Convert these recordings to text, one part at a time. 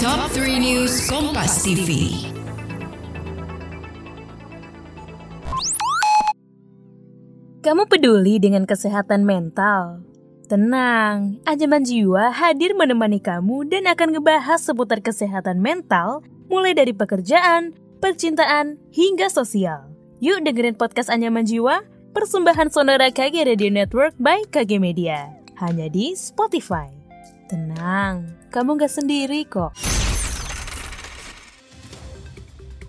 Top 3 News Kompas TV. Kamu peduli dengan kesehatan mental? Tenang, Anjaman Jiwa hadir menemani kamu dan akan ngebahas seputar kesehatan mental mulai dari pekerjaan, percintaan, hingga sosial. Yuk dengerin podcast Anyaman Jiwa, persembahan Sonora KG Radio Network by KG Media. Hanya di Spotify. Tenang, kamu gak sendiri kok.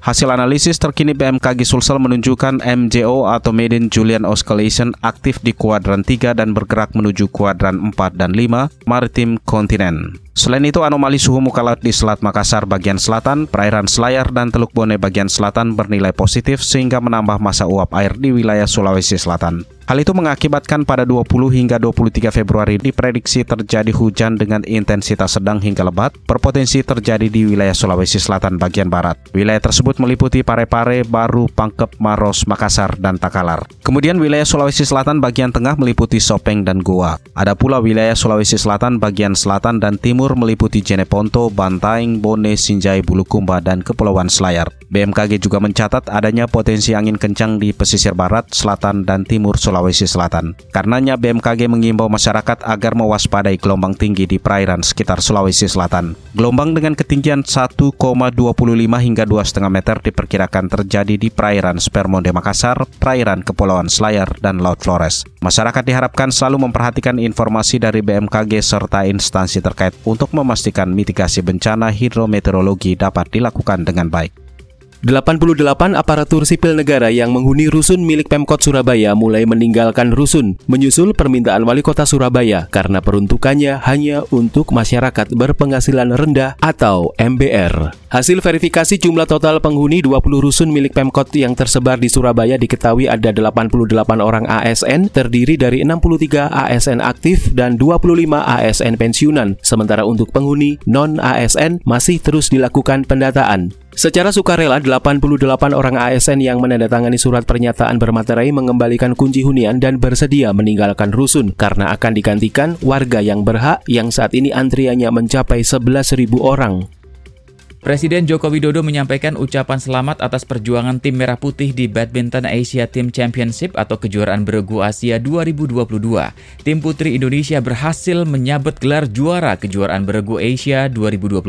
Hasil analisis terkini BMKG Sulsel menunjukkan MJO atau Median Julian Oscillation aktif di kuadran 3 dan bergerak menuju kuadran 4 dan 5 maritim kontinen. Selain itu, anomali suhu muka laut di Selat Makassar bagian selatan, perairan Selayar, dan Teluk Bone bagian selatan bernilai positif sehingga menambah masa uap air di wilayah Sulawesi Selatan. Hal itu mengakibatkan pada 20 hingga 23 Februari diprediksi terjadi hujan dengan intensitas sedang hingga lebat, berpotensi terjadi di wilayah Sulawesi Selatan bagian barat. Wilayah tersebut meliputi Parepare, Baru, Pangkep, Maros, Makassar, dan Takalar. Kemudian wilayah Sulawesi Selatan bagian tengah meliputi Sopeng dan Goa. Ada pula wilayah Sulawesi Selatan bagian selatan dan timur meliputi Jeneponto, Bantaing, Bone, Sinjai, Bulukumba, dan Kepulauan Selayar. BMKG juga mencatat adanya potensi angin kencang di pesisir barat, selatan, dan timur Sulawesi Selatan. Karenanya BMKG mengimbau masyarakat agar mewaspadai gelombang tinggi di perairan sekitar Sulawesi Selatan. Gelombang dengan ketinggian 1,25 hingga 2,5 meter diperkirakan terjadi di perairan Spermonde Makassar, perairan Kepulauan Selayar, dan Laut Flores. Masyarakat diharapkan selalu memperhatikan informasi dari BMKG serta instansi terkait untuk memastikan mitigasi bencana hidrometeorologi dapat dilakukan dengan baik. 88 aparatur sipil negara yang menghuni rusun milik Pemkot Surabaya mulai meninggalkan rusun, menyusul permintaan Wali Kota Surabaya karena peruntukannya hanya untuk masyarakat berpenghasilan rendah atau MBR. Hasil verifikasi jumlah total penghuni 20 rusun milik Pemkot yang tersebar di Surabaya diketahui ada 88 orang ASN, terdiri dari 63 ASN aktif dan 25 ASN pensiunan, sementara untuk penghuni non-ASN masih terus dilakukan pendataan. Secara sukarela, 88 orang ASN yang menandatangani surat pernyataan bermaterai mengembalikan kunci hunian dan bersedia meninggalkan rusun karena akan digantikan warga yang berhak yang saat ini antriannya mencapai 11.000 orang. Presiden Joko Widodo menyampaikan ucapan selamat atas perjuangan tim Merah Putih di Badminton Asia Team Championship atau kejuaraan beregu Asia 2022. Tim putri Indonesia berhasil menyabet gelar juara kejuaraan beregu Asia 2022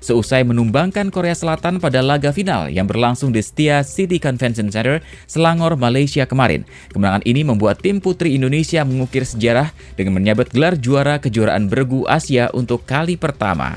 seusai menumbangkan Korea Selatan pada laga final yang berlangsung di Setia City Convention Center, Selangor, Malaysia kemarin. Kemenangan ini membuat tim putri Indonesia mengukir sejarah dengan menyabet gelar juara kejuaraan beregu Asia untuk kali pertama.